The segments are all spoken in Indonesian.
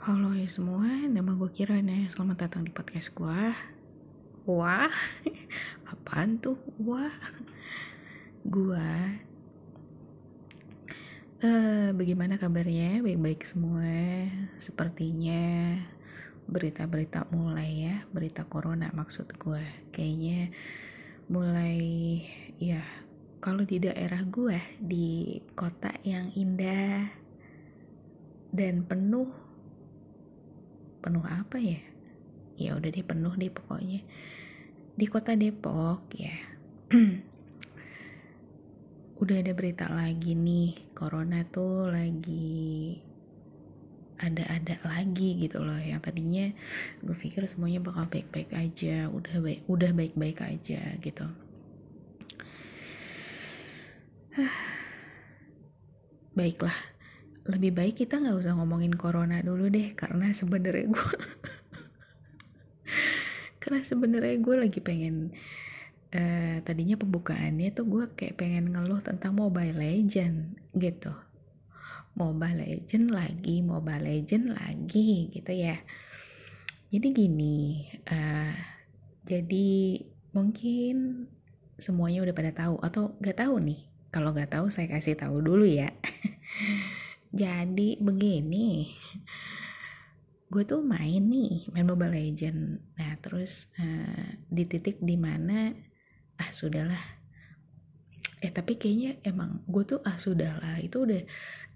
Halo ya semua, nama gue nih. Selamat datang di podcast gue. Wah, apaan tuh? Wah, gue. Uh, bagaimana kabarnya? Baik-baik semua. Sepertinya berita-berita mulai ya, berita corona maksud gue. Kayaknya mulai ya kalau di daerah gue di kota yang indah dan penuh penuh apa ya? Ya udah deh penuh deh pokoknya. Di kota Depok ya. Udah ada berita lagi nih corona tuh lagi ada-ada lagi gitu loh. Yang tadinya gue pikir semuanya bakal baik-baik aja udah baik udah baik-baik aja gitu. Baiklah lebih baik kita nggak usah ngomongin corona dulu deh karena sebenarnya gue karena sebenarnya gue lagi pengen uh, tadinya pembukaannya tuh gue kayak pengen ngeluh tentang Mobile Legend gitu. Mobile Legend lagi Mobile Legend lagi gitu ya. Jadi gini uh, jadi mungkin semuanya udah pada tahu atau gak tahu nih. Kalau gak tahu saya kasih tahu dulu ya jadi begini. Gue tuh main nih main Mobile Legend nah terus uh, di titik di mana ah sudahlah eh tapi kayaknya emang gue tuh ah sudahlah itu udah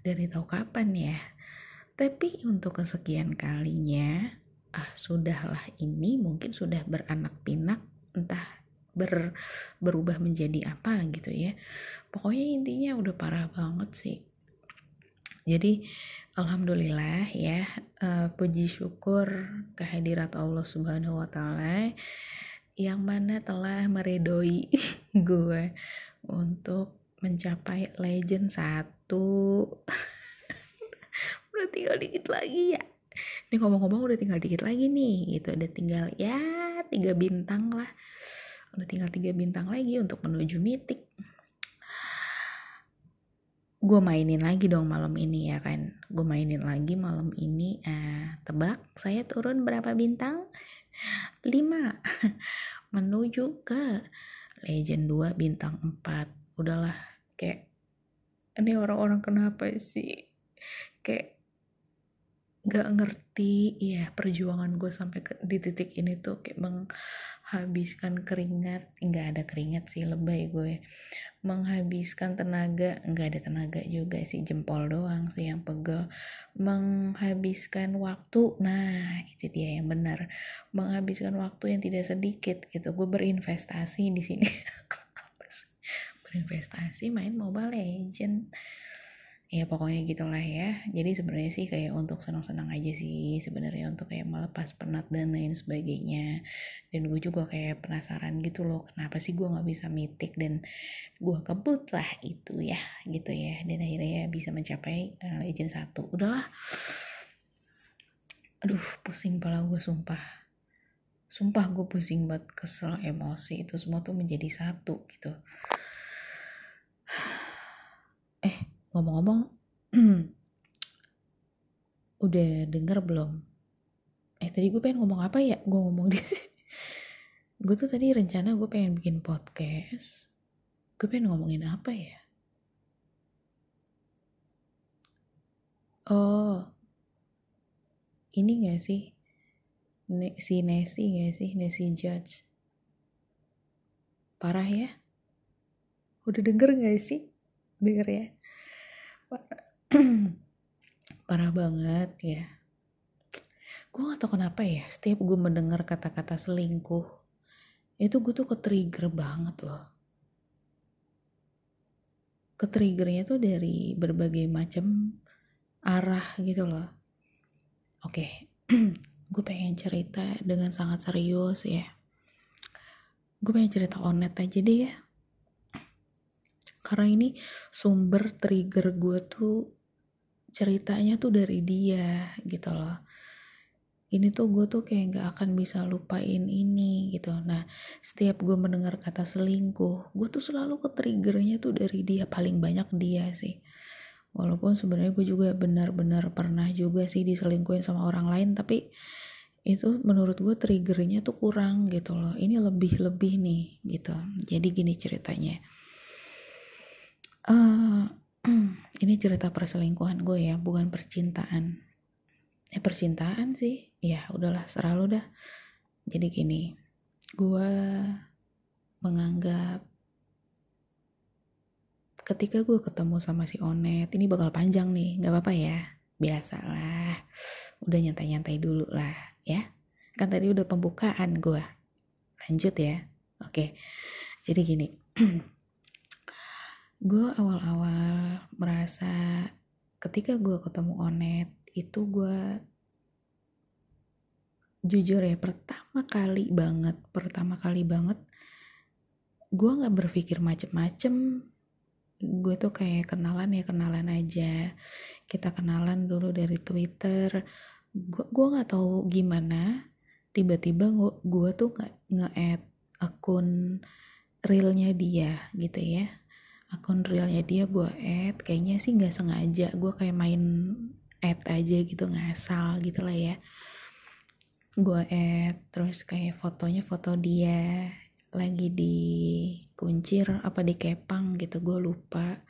dari tahu kapan ya? Tapi untuk kesekian kalinya ah sudahlah ini mungkin sudah beranak pinak entah ber, berubah menjadi apa gitu ya. Pokoknya intinya udah parah banget sih jadi alhamdulillah ya uh, puji syukur kehadirat Allah Subhanahu wa taala yang mana telah meredoi gue untuk mencapai legend satu. Udah tinggal dikit lagi ya. Ini ngomong-ngomong udah tinggal dikit lagi nih gitu. Udah tinggal ya tiga bintang lah. Udah tinggal tiga bintang lagi untuk menuju mitik gue mainin lagi dong malam ini ya kan. Gue mainin lagi malam ini uh, tebak. Saya turun berapa bintang? 5 menuju ke legend 2 bintang 4 udahlah kayak ini orang-orang kenapa sih? Kayak gak ngerti. Ya perjuangan gue sampai ke, di titik ini tuh kayak menghabiskan keringat. Nggak ada keringat sih lebay gue. Menghabiskan tenaga. Nggak ada tenaga juga sih jempol doang sih yang pegel. Menghabiskan waktu. Nah itu dia yang benar. Menghabiskan waktu yang tidak sedikit gitu. Gue berinvestasi di sini. Berinvestasi main Mobile Legend ya pokoknya gitulah ya. Jadi sebenarnya sih kayak untuk senang-senang aja sih sebenarnya untuk kayak melepas penat dan lain sebagainya. Dan gue juga kayak penasaran gitu loh kenapa sih gue nggak bisa mitik dan gue kebut lah itu ya gitu ya. Dan akhirnya ya bisa mencapai uh, legend satu. Udahlah. Aduh pusing pala gue sumpah. Sumpah gue pusing banget kesel emosi. Itu semua tuh menjadi satu gitu ngomong-ngomong udah denger belum? Eh tadi gue pengen ngomong apa ya? Gue ngomong di gue tuh tadi rencana gue pengen bikin podcast. Gue pengen ngomongin apa ya? Oh ini gak sih? Ne si Nessie gak sih? Nessie Judge. Parah ya? Udah denger gak sih? Denger ya parah banget ya. Gue gak tau kenapa ya setiap gue mendengar kata-kata selingkuh itu gue tuh ke-trigger banget loh. Ke-triggernya tuh dari berbagai macam arah gitu loh. Oke gue pengen cerita dengan sangat serius ya. Gue pengen cerita onet aja deh ya karena ini sumber trigger gue tuh ceritanya tuh dari dia gitu loh. Ini tuh gue tuh kayak gak akan bisa lupain ini gitu. Nah setiap gue mendengar kata selingkuh gue tuh selalu ke triggernya tuh dari dia. Paling banyak dia sih. Walaupun sebenarnya gue juga benar-benar pernah juga sih diselingkuhin sama orang lain tapi itu menurut gue triggernya tuh kurang gitu loh. Ini lebih-lebih nih gitu. Jadi gini ceritanya uh, ini cerita perselingkuhan gue ya bukan percintaan. Eh percintaan sih. Ya udahlah selalu dah. Jadi gini gue menganggap ketika gue ketemu sama si Onet ini bakal panjang nih nggak apa-apa ya. Biasalah udah nyantai-nyantai dulu lah ya. Kan tadi udah pembukaan gue. Lanjut ya. Oke. Jadi gini gue awal-awal merasa ketika gue ketemu Onet itu gue jujur ya pertama kali banget pertama kali banget gue nggak berpikir macem-macem. Gue tuh kayak kenalan ya kenalan aja. Kita kenalan dulu dari Twitter. Gue gue nggak tahu gimana tiba-tiba gue, tuh nggak nge-add akun realnya dia gitu ya akun realnya dia gue add kayaknya sih nggak sengaja. Gue kayak main add aja gitu ngasal gitu lah ya. Gue add terus kayak fotonya foto dia lagi di kuncir apa di kepang gitu gue lupa.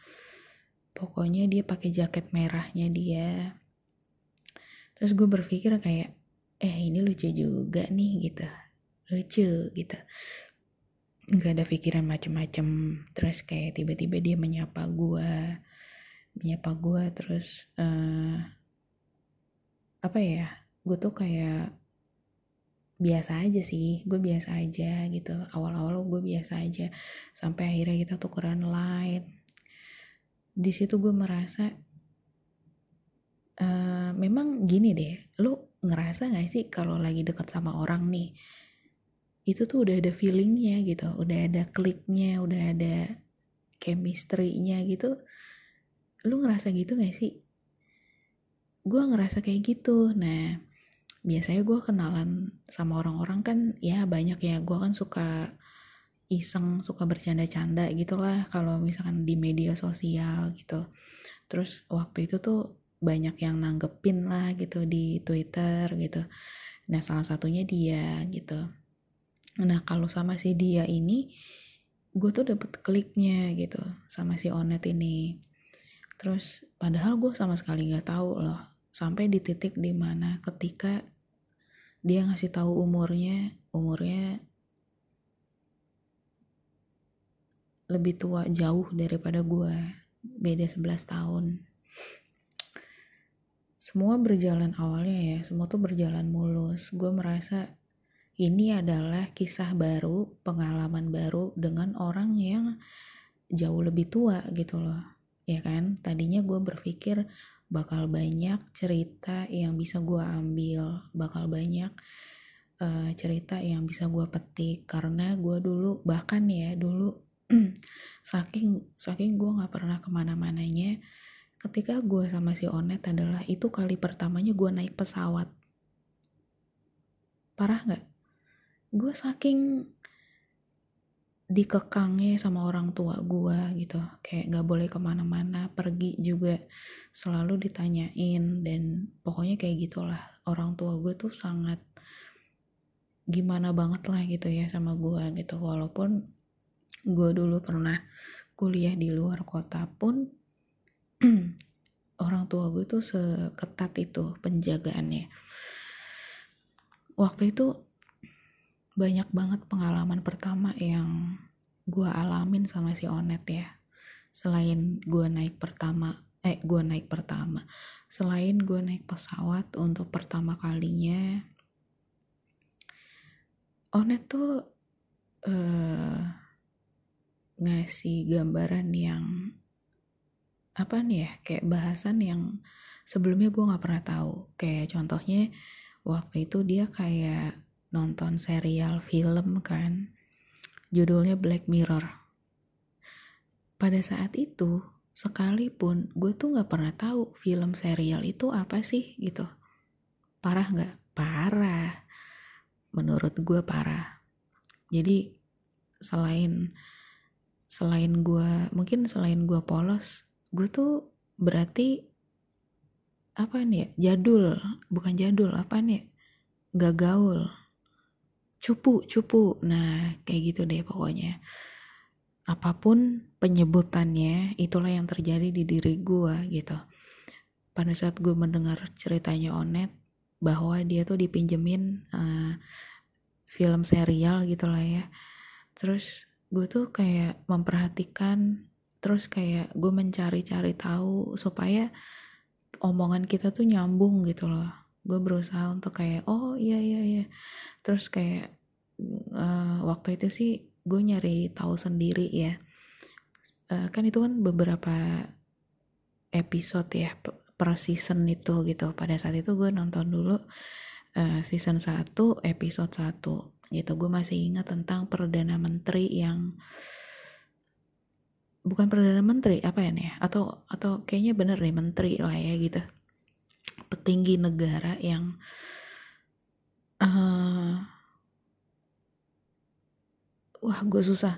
Pokoknya dia pakai jaket merahnya dia. Terus gue berpikir kayak eh ini lucu juga nih gitu. Lucu gitu nggak ada pikiran macem-macem. Terus kayak tiba-tiba dia menyapa gue menyapa gue terus uh, apa ya gue tuh kayak biasa aja sih gue biasa aja gitu. Awal-awal gue biasa aja sampai akhirnya kita tukeran line di situ gue merasa uh, memang gini deh lu ngerasa gak sih kalau lagi deket sama orang nih itu tuh udah ada feelingnya gitu udah ada kliknya udah ada chemistry-nya gitu. Lu ngerasa gitu gak sih? Gue ngerasa kayak gitu. Nah biasanya gue kenalan sama orang-orang kan ya banyak ya. Gue kan suka iseng suka bercanda-canda gitulah kalau misalkan di media sosial gitu. Terus waktu itu tuh banyak yang nanggepin lah gitu di Twitter gitu. Nah salah satunya dia gitu nah kalau sama si dia ini gue tuh dapet kliknya gitu sama si Onet ini. Terus padahal gue sama sekali nggak tahu loh sampai di titik di mana ketika dia ngasih tahu umurnya umurnya lebih tua jauh daripada gue beda 11 tahun. Semua berjalan awalnya ya semua tuh berjalan mulus. Gue merasa ini adalah kisah baru pengalaman baru dengan orang yang jauh lebih tua gitu loh ya kan? Tadinya gue berpikir bakal banyak cerita yang bisa gue ambil bakal banyak uh, cerita yang bisa gue petik. Karena gue dulu bahkan ya dulu saking saking gue nggak pernah ke mana-mananya ketika gue sama si Onet adalah itu kali pertamanya gue naik pesawat. Parah nggak gue saking dikekangnya sama orang tua gue gitu. Kayak gak boleh ke mana-mana pergi juga selalu ditanyain. Dan pokoknya kayak gitulah orang tua gue tuh sangat gimana banget lah gitu ya sama gue gitu. Walaupun gue dulu pernah kuliah di luar kota pun orang tua gue tuh seketat itu penjagaannya. Waktu itu banyak banget pengalaman pertama yang gue alamin sama si Onet ya. Selain gue naik pertama eh gue naik pertama. Selain gue naik pesawat untuk pertama kalinya Onet tuh uh, ngasih gambaran yang apa nih ya kayak bahasan yang sebelumnya gue nggak pernah tahu. Kayak contohnya waktu itu dia kayak nonton serial film kan. Judulnya Black Mirror. Pada saat itu sekalipun gue tuh nggak pernah tahu film serial itu apa sih gitu. Parah nggak? Parah. Menurut gue parah. Jadi selain selain gue mungkin selain gue polos gue tuh berarti apa nih ya jadul. Bukan jadul apa nih gak gaul cupu cupu. Nah kayak gitu deh pokoknya. Apa pun penyebutannya itulah yang terjadi di diri gue gitu. Pada saat gue mendengar ceritanya Onet bahwa dia tuh dipinjemin uh, film serial gitu lah ya. Terus gue tuh kayak memperhatikan terus kayak gue mencari-cari tahu supaya omongan kita tuh nyambung gitu loh gue berusaha untuk kayak oh iya iya iya. Terus kayak uh, waktu itu sih gue nyari tahu sendiri ya. Uh, kan itu kan beberapa episode ya per season itu gitu. Pada saat itu gue nonton dulu uh, season 1 episode 1 gitu. Gue masih ingat tentang perdana menteri yang bukan perdana menteri apa ya nih atau atau kayaknya bener nih menteri lah ya gitu petinggi negara yang uh, wah gue susah.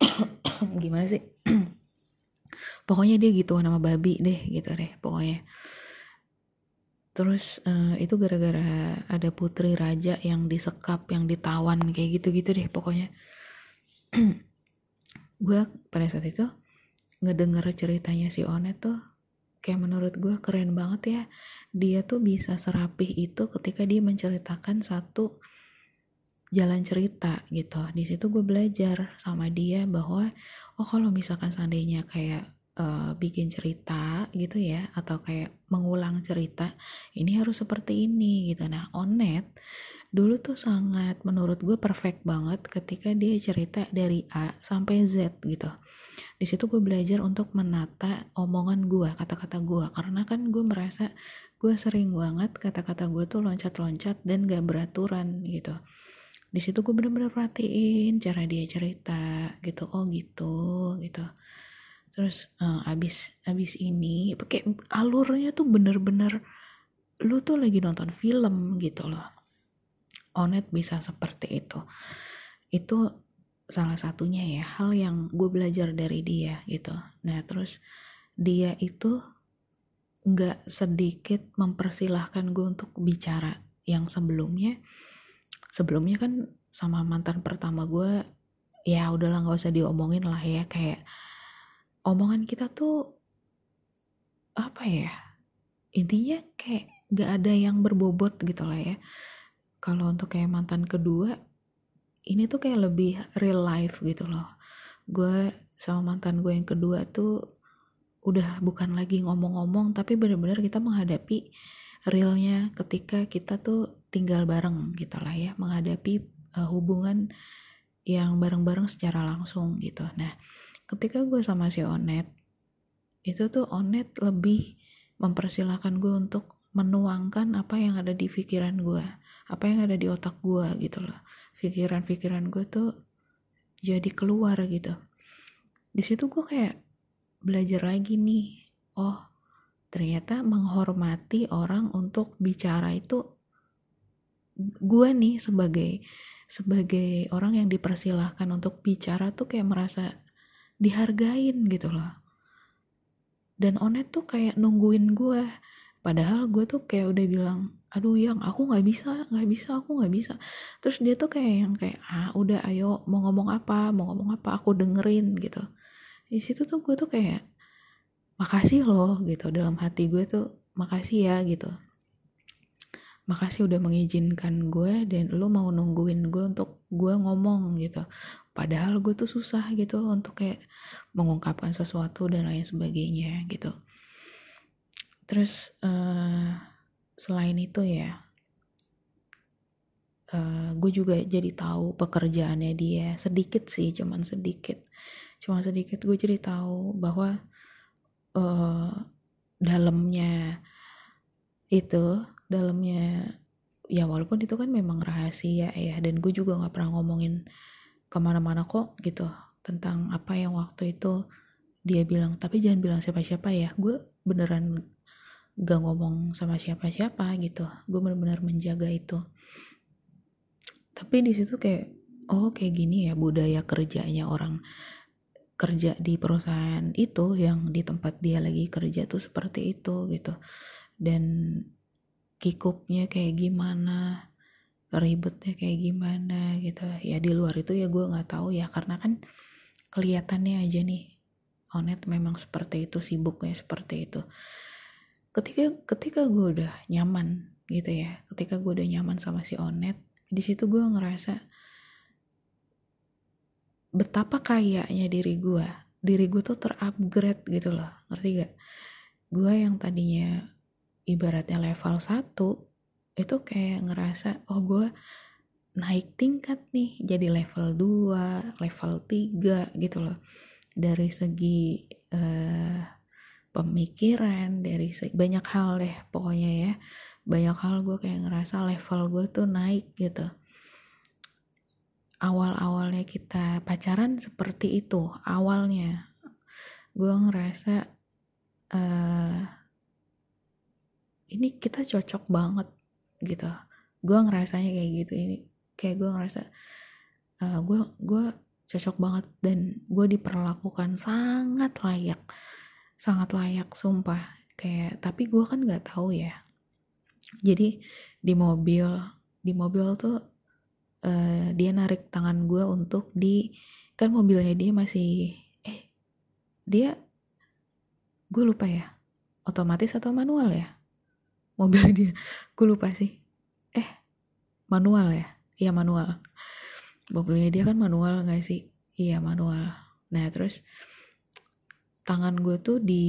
Gimana sih? Pokoknya dia gitu nama babi deh gitu deh pokoknya. Terus uh, itu gara-gara ada putri raja yang disekap yang ditawan kayak gitu-gitu deh pokoknya. Gue pada saat itu ngedenger ceritanya si Onet tuh kayak menurut gue keren banget ya. Dia tuh bisa serapih itu ketika dia menceritakan satu jalan cerita gitu. Di situ gue belajar sama dia bahwa oh kalau misalkan seandainya kayak uh, bikin cerita gitu ya atau kayak mengulang cerita ini harus seperti ini gitu. Nah onet dulu tuh sangat menurut gue perfect banget ketika dia cerita dari A sampai Z gitu di situ gue belajar untuk menata omongan gue kata-kata gue. Karena kan gue merasa gue sering banget kata-kata gue tuh loncat-loncat dan gak beraturan gitu. Di situ gue bener-bener perhatiin cara dia cerita gitu. Oh gitu gitu. Terus uh, abis abis ini pakai alurnya tuh bener-bener lu tuh lagi nonton film gitu loh. Onet bisa seperti itu. Itu salah satunya ya hal yang gue belajar dari dia gitu. Nah terus dia itu nggak sedikit mempersilahkan gue untuk bicara. Yang sebelumnya sebelumnya kan sama mantan pertama gue ya udahlah nggak usah diomongin lah ya. Kayak omongan kita tuh apa ya intinya kayak gak ada yang berbobot gitu lah ya. Kalau untuk kayak mantan kedua ini tuh kayak lebih real life gitu loh. Gue sama mantan gue yang kedua tuh udah bukan lagi ngomong-ngomong tapi bener-bener kita menghadapi realnya ketika kita tuh tinggal bareng gitu lah ya menghadapi uh, hubungan yang bareng-bareng secara langsung gitu. Nah ketika gue sama si Onet itu tuh Onet lebih mempersilahkan gue untuk menuangkan apa yang ada di pikiran gue apa yang ada di otak gue gitu loh pikiran-pikiran gue tuh jadi keluar gitu. Di situ gue kayak belajar lagi nih oh ternyata menghormati orang untuk bicara itu gue nih sebagai sebagai orang yang dipersilahkan untuk bicara tuh kayak merasa dihargain gitu loh. Dan Onet tuh kayak nungguin gue padahal gue tuh kayak udah bilang aduh yang aku nggak bisa nggak bisa aku nggak bisa. Terus dia tuh kayak yang kayak ah udah ayo mau ngomong apa mau ngomong apa aku dengerin gitu. Di situ tuh gue tuh kayak makasih loh gitu. Dalam hati gue tuh makasih ya gitu. Makasih udah mengizinkan gue dan lo mau nungguin gue untuk gue ngomong gitu. Padahal gue tuh susah gitu untuk kayak mengungkapkan sesuatu dan lain sebagainya gitu terus uh, selain itu ya uh, gue juga jadi tahu pekerjaannya dia sedikit sih cuman sedikit. Cuman sedikit gue jadi tahu bahwa uh, dalamnya itu dalamnya ya walaupun itu kan memang rahasia ya dan gue juga nggak pernah ngomongin ke mana-mana kok gitu tentang apa yang waktu itu dia bilang. Tapi jangan bilang siapa-siapa ya gue beneran gak ngomong sama siapa-siapa gitu. Gue bener-bener menjaga itu. Tapi di situ kayak oh kayak gini ya budaya kerjanya orang kerja di perusahaan itu yang di tempat dia lagi kerja tuh seperti itu gitu. Dan kikuknya kayak gimana ribetnya kayak gimana gitu. Ya di luar itu ya gue nggak tahu ya karena kan kelihatannya aja nih Onet memang seperti itu sibuknya seperti itu ketika ketika gue udah nyaman gitu ya ketika gue udah nyaman sama si Onet di situ gue ngerasa betapa kayaknya diri gue diri gue tuh terupgrade gitu loh ngerti gak gue yang tadinya ibaratnya level 1 itu kayak ngerasa oh gue naik tingkat nih jadi level 2 level 3 gitu loh. Dari segi uh, pemikiran dari banyak hal deh pokoknya ya. Banyak hal gue kayak ngerasa level gue tuh naik gitu. Awal-awalnya kita pacaran seperti itu awalnya. Gue ngerasa uh, ini kita cocok banget gitu. Gue ngerasanya kayak gitu ini kayak gue ngerasa uh, gue gue cocok banget dan gue diperlakukan sangat layak sangat layak sumpah. Kayak tapi gue kan nggak tahu ya. Jadi di mobil di mobil tuh uh, dia narik tangan gue untuk di kan mobilnya dia masih eh dia gue lupa ya otomatis atau manual ya? Mobil dia gue lupa sih. Eh manual ya? Iya manual. Mobilnya dia kan manual gak sih? Iya manual. Nah terus tangan gue tuh di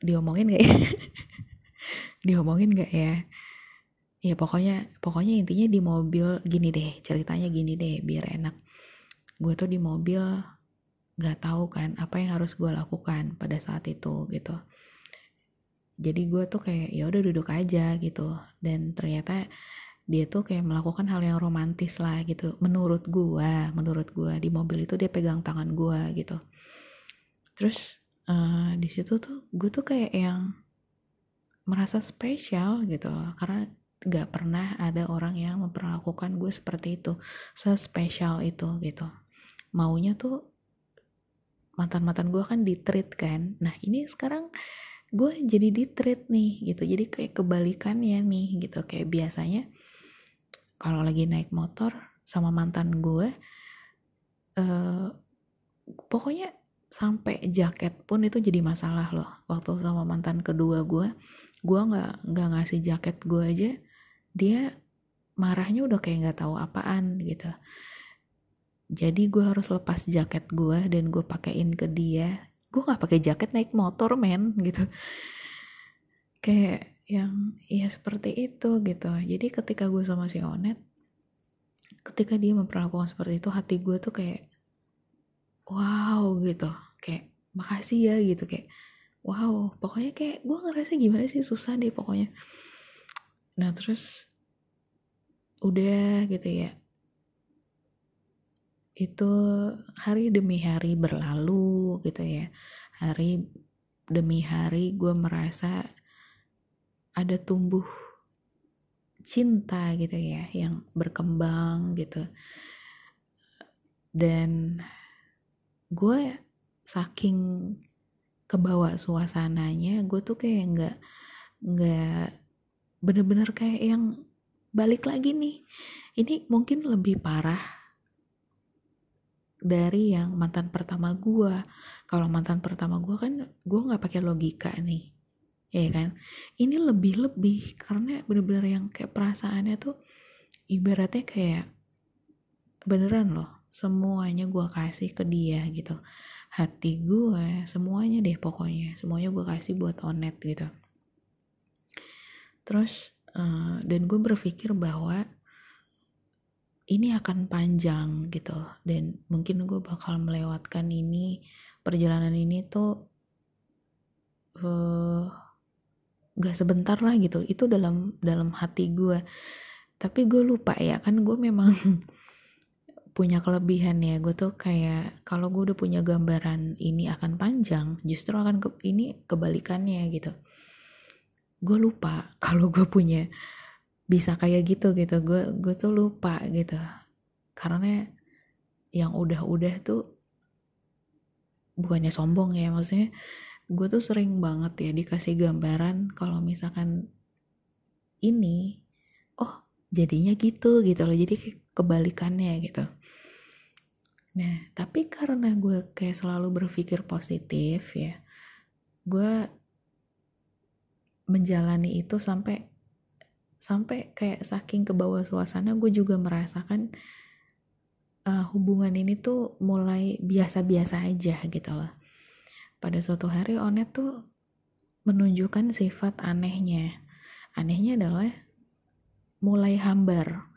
diomongin gak ya? Diomongin gak ya? Ya pokoknya pokoknya intinya di mobil gini deh ceritanya gini deh biar enak. Gue tuh di mobil gak tahu kan apa yang harus gue lakukan pada saat itu gitu. Jadi gue tuh kayak ya udah duduk aja gitu. Dan ternyata dia tuh kayak melakukan hal yang romantis lah gitu. Menurut gua menurut gua di mobil itu dia pegang tangan gua gitu. Terus uh, di situ tuh gue tuh kayak yang merasa spesial gitu loh. Karena gak pernah ada orang yang memperlakukan gue seperti itu sespesial itu gitu. Maunya tuh mantan-mantan gue kan di treat kan. Nah ini sekarang gue jadi di treat nih gitu. Jadi kayak kebalikannya nih gitu. Kayak biasanya kalau lagi naik motor sama mantan gue uh, pokoknya sampai jaket pun itu jadi masalah loh. Waktu sama mantan kedua gue gue nggak nggak ngasih jaket gue aja dia marahnya udah kayak nggak tahu apaan gitu. Jadi gue harus lepas jaket gue dan gue pakein ke dia. Gue nggak pakai jaket naik motor men gitu. Kayak yang ya seperti itu gitu. Jadi ketika gue sama si Onet ketika dia memperlakukan seperti itu hati gue tuh kayak wow gitu. Kayak makasih ya gitu. Kayak wow pokoknya kayak gue ngerasa gimana sih susah deh pokoknya. Nah terus udah gitu ya. Itu hari demi hari berlalu gitu ya. Hari demi hari gue merasa ada tumbuh cinta gitu ya yang berkembang gitu. Dan gue saking kebawa suasananya gue tuh kayak nggak nggak bener-bener kayak yang balik lagi nih. Ini mungkin lebih parah dari yang mantan pertama gue. Kalau mantan pertama gue kan gue nggak pakai logika nih ya kan? Ini lebih-lebih karena bener-bener yang kayak perasaannya tuh ibaratnya kayak beneran loh semuanya gue kasih ke dia gitu. Hati gue semuanya deh pokoknya semuanya gue kasih buat onet gitu. Terus uh, dan gue berpikir bahwa ini akan panjang gitu dan mungkin gue bakal melewatkan ini perjalanan ini tuh uh, gak sebentar lah gitu. Itu dalam dalam hati gue tapi gue lupa ya kan gue memang punya kelebihan ya. Gue tuh kayak kalau gue udah punya gambaran ini akan panjang justru akan ke, ini kebalikannya gitu. Gue lupa kalau gue punya bisa kayak gitu gitu. Gue gue tuh lupa gitu. Karena yang udah-udah tuh bukannya sombong ya maksudnya gue tuh sering banget ya dikasih gambaran kalau misalkan ini oh jadinya gitu gitu loh jadi kebalikannya gitu nah tapi karena gue kayak selalu berpikir positif ya gue menjalani itu sampai sampai kayak saking ke bawah suasana gue juga merasakan uh, hubungan ini tuh mulai biasa-biasa aja gitu loh. Pada suatu hari Onet tuh menunjukkan sifat anehnya. Anehnya adalah mulai hambar.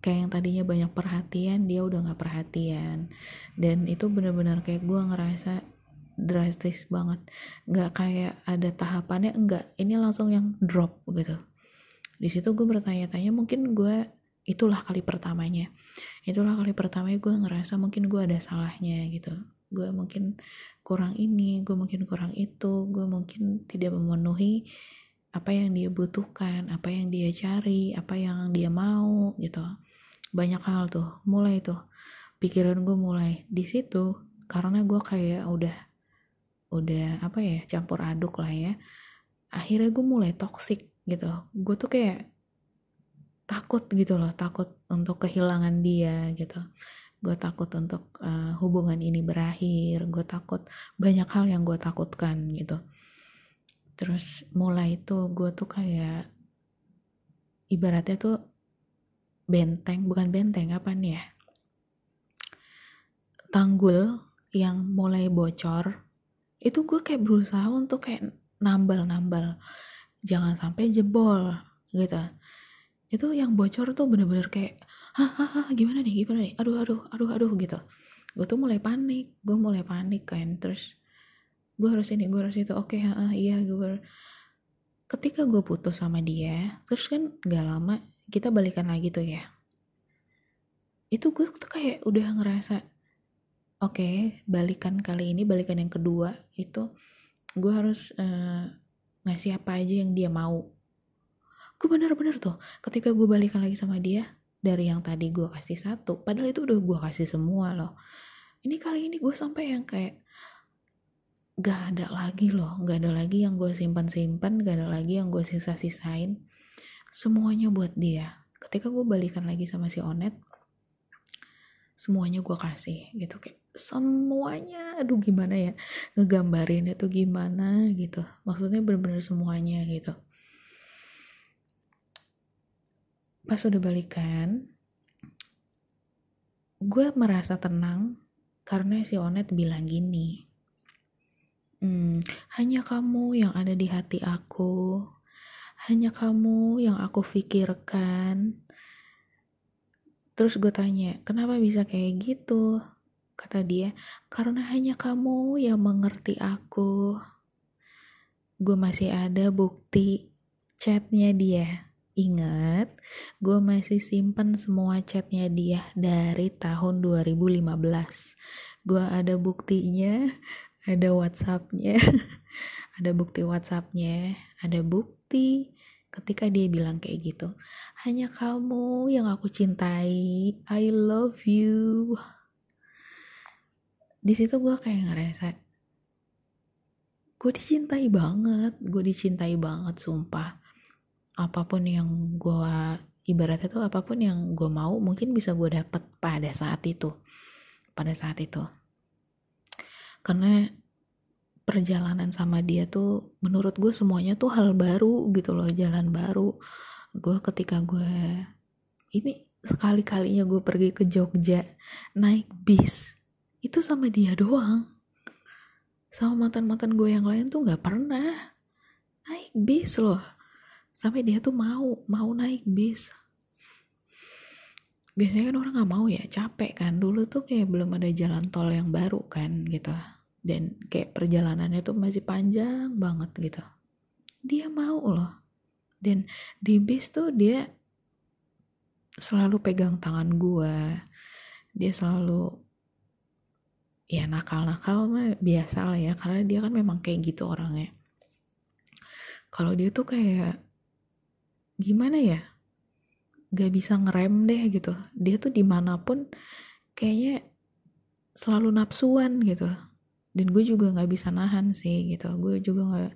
Kayak yang tadinya banyak perhatian, dia udah gak perhatian. Dan itu bener-bener kayak gue ngerasa drastis banget. Gak kayak ada tahapannya, enggak. Ini langsung yang drop gitu. Di situ gue bertanya-tanya, mungkin gue itulah kali pertamanya itulah kali pertamanya gue ngerasa mungkin gue ada salahnya gitu gue mungkin kurang ini gue mungkin kurang itu gue mungkin tidak memenuhi apa yang dia butuhkan apa yang dia cari apa yang dia mau gitu. Banyak hal tuh mulai tuh. Pikiran gue mulai di situ karena gue kayak udah udah apa ya campur aduk lah ya. Akhirnya gue mulai toxic gitu. Gue tuh kayak takut gitu loh takut untuk kehilangan dia gitu gue takut untuk uh, hubungan ini berakhir. Gue takut banyak hal yang gue takutkan gitu. Terus mulai itu gue tuh kayak ibaratnya tuh benteng bukan benteng apa nih ya? Tanggul yang mulai bocor. Itu gue kayak berusaha untuk kayak nambal-nambal. Jangan sampai jebol gitu. Itu yang bocor tuh bener-bener kayak hahaha gimana nih gimana nih? Aduh aduh aduh aduh gitu. Gue tuh mulai panik gue mulai panik kan. Terus gue harus ini gue harus itu. Oke okay, ha, iya gue ketika gue putus sama dia terus kan gak lama kita balikan lagi tuh ya. Itu gue tuh kayak udah ngerasa oke okay, balikan kali ini balikan yang kedua itu gue harus uh, ngasih apa aja yang dia mau. Gue bener-bener tuh ketika gue balikan lagi sama dia dari yang tadi gue kasih satu padahal itu udah gue kasih semua loh. Ini kali ini gue sampai yang kayak gak ada lagi loh gak ada lagi yang gue simpan-simpan gak ada lagi yang gue sisa-sisain. Semuanya buat dia. Ketika gue balikan lagi sama si Onet semuanya gue kasih gitu. Kayak semuanya? Aduh gimana ya? Ngegambarin itu gimana? Gitu. Maksudnya bener-bener semuanya gitu pas udah balikan gue merasa tenang karena si Onet bilang gini hmm, hanya kamu yang ada di hati aku hanya kamu yang aku pikirkan. Terus gue tanya kenapa bisa kayak gitu? Kata dia karena hanya kamu yang mengerti aku. Gue masih ada bukti chatnya dia Ingat, gue masih simpen semua chatnya dia dari tahun 2015. Gue ada buktinya, ada WhatsAppnya, ada bukti WhatsAppnya, ada bukti ketika dia bilang kayak gitu. Hanya kamu yang aku cintai, I love you. Di situ gue kayak ngerasa, gue dicintai banget, gue dicintai banget, sumpah apa pun yang gue ibaratnya tuh apa pun yang gue mau mungkin bisa gue dapet pada saat itu. Pada saat itu. Karena perjalanan sama dia tuh menurut gue semuanya tuh hal baru gitu loh jalan baru. Gue ketika gue ini sekali kalinya gue pergi ke Jogja naik bis itu sama dia doang. Sama mantan mantan gue yang lain tuh nggak pernah naik bis loh sampai dia tuh mau mau naik bis. Biasanya kan orang nggak mau ya capek kan. Dulu tuh kayak belum ada jalan tol yang baru kan gitu. Dan kayak perjalanannya tuh masih panjang banget gitu. Dia mau loh. Dan di bis tuh dia selalu pegang tangan gua. Dia selalu ya nakal-nakal mah biasa lah ya karena dia kan memang kayak gitu orangnya. Kalau dia tuh kayak gimana ya? Gak bisa ngerem deh gitu. Dia tuh di mana pun kayaknya selalu nafsuan gitu. Dan gue juga nggak bisa nahan sih gitu. Gue juga nggak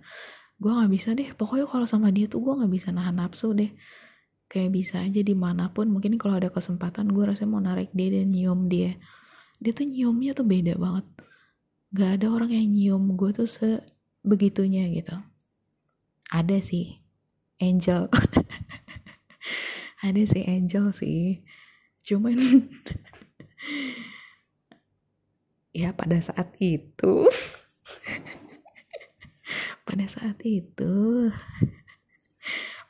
gue nggak bisa deh. Pokoknya kalau sama dia tuh gue nggak bisa nahan nafsu deh. Kayak bisa aja di mana pun. Mungkin kalau ada kesempatan gue rasanya mau narik dia dan nyium dia. Dia tuh nyiumnya tuh beda banget. Gak ada orang yang nyium gue tuh sebegitunya gitu. Ada sih angel. Ada sih angel sih. Cuman ya pada saat itu pada saat itu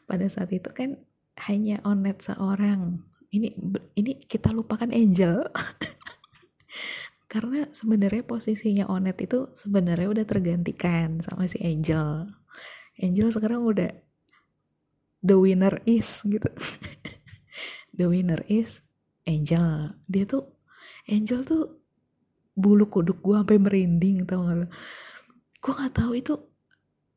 pada saat itu kan hanya onet seorang. Ini ini kita lupakan angel. Karena sebenarnya posisinya onet itu sebenarnya udah tergantikan sama si angel. Angel sekarang udah the winner is gitu. The winner is angel. Dia tuh angel tuh bulu kuduk gue sampai merinding tau gak lo gue gak tahu itu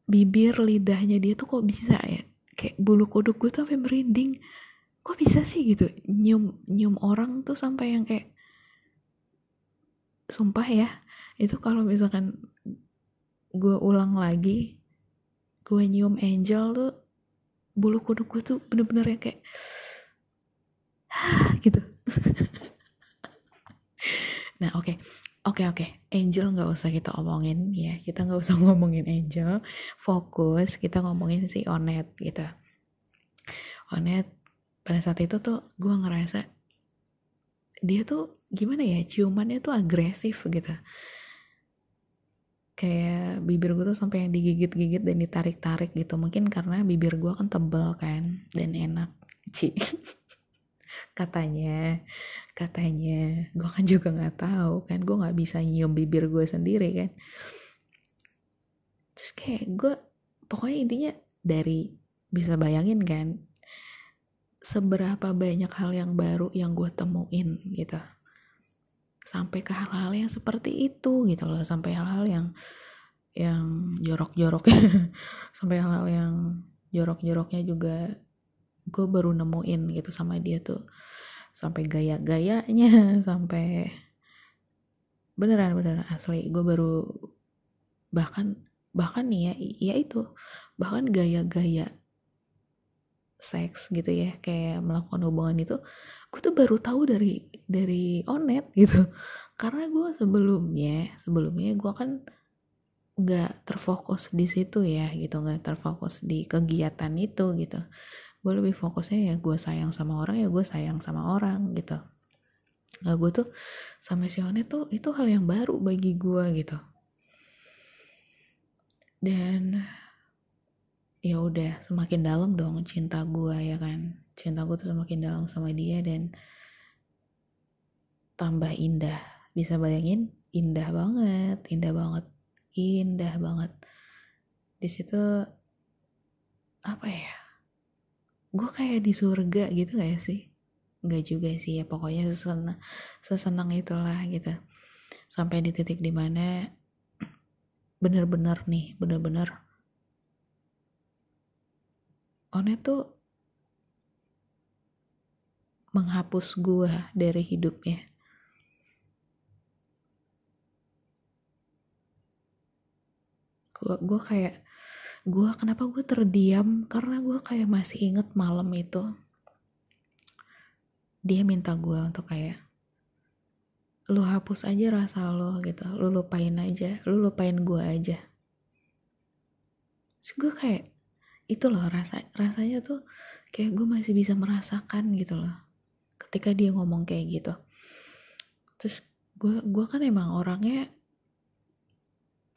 bibir lidahnya dia tuh kok bisa ya? Kayak bulu kuduk gue tuh sampai merinding. Kok bisa sih gitu? Nyium nyium orang tuh sampai yang kayak sumpah ya. Itu kalau misalkan gue ulang lagi gue nyium angel tuh bulu kuduk gue tuh bener-bener yang kayak gitu nah oke okay. Oke okay, oke, okay. Angel nggak usah kita omongin ya, kita nggak usah ngomongin Angel, fokus kita ngomongin si Onet gitu. Onet pada saat itu tuh gue ngerasa dia tuh gimana ya, ciumannya tuh agresif gitu. Kayak bibir gue tuh sampai yang digigit-gigit dan ditarik-tarik gitu. Mungkin karena bibir gue kan tebel kan dan enak, Ci. Katanya katanya. Gue kan juga nggak tahu kan. Gue nggak bisa nyium bibir gue sendiri kan. Terus kayak gue pokoknya intinya dari bisa bayangin kan seberapa banyak hal yang baru yang gue temuin gitu sampai ke hal-hal yang seperti itu gitu loh sampai hal-hal yang yang jorok-jorok sampai hal-hal yang jorok-joroknya juga gue baru nemuin gitu sama dia tuh. Sampai gaya-gayanya sampai beneran beneran asli. Gue baru bahkan bahkan nih ya ya itu bahkan gaya-gaya seks gitu ya kayak melakukan hubungan itu gue tuh baru tahu dari dari onet gitu. Karena gue sebelumnya sebelumnya gue kan nggak terfokus di situ ya gitu nggak terfokus di kegiatan itu gitu. Gue lebih fokusnya ya gue sayang sama orang ya gue sayang sama orang gitu. Nah gue tuh sama si One tuh itu hal yang baru bagi gue gitu. Dan ya udah semakin dalam dong cinta gue ya kan cinta gue tuh semakin dalam sama dia dan tambah indah. Bisa bayangin indah banget indah banget indah banget. Di situ apa ya gue kayak di surga gitu gak sih? Gak juga sih ya pokoknya sesenang, sesenang itulah gitu. Sampai di titik di mana bener-bener nih bener-bener One tuh menghapus gue dari hidupnya. Gue gue kayak gue kenapa gue terdiam? Karena gue kayak masih inget malam itu. Dia minta gue untuk kayak lu hapus aja rasa lo gitu. Lu lupain aja lu lupain gue aja. Terus gue kayak itu loh rasa rasanya tuh kayak gue masih bisa merasakan gitu loh ketika dia ngomong kayak gitu. Terus gue gue kan emang orangnya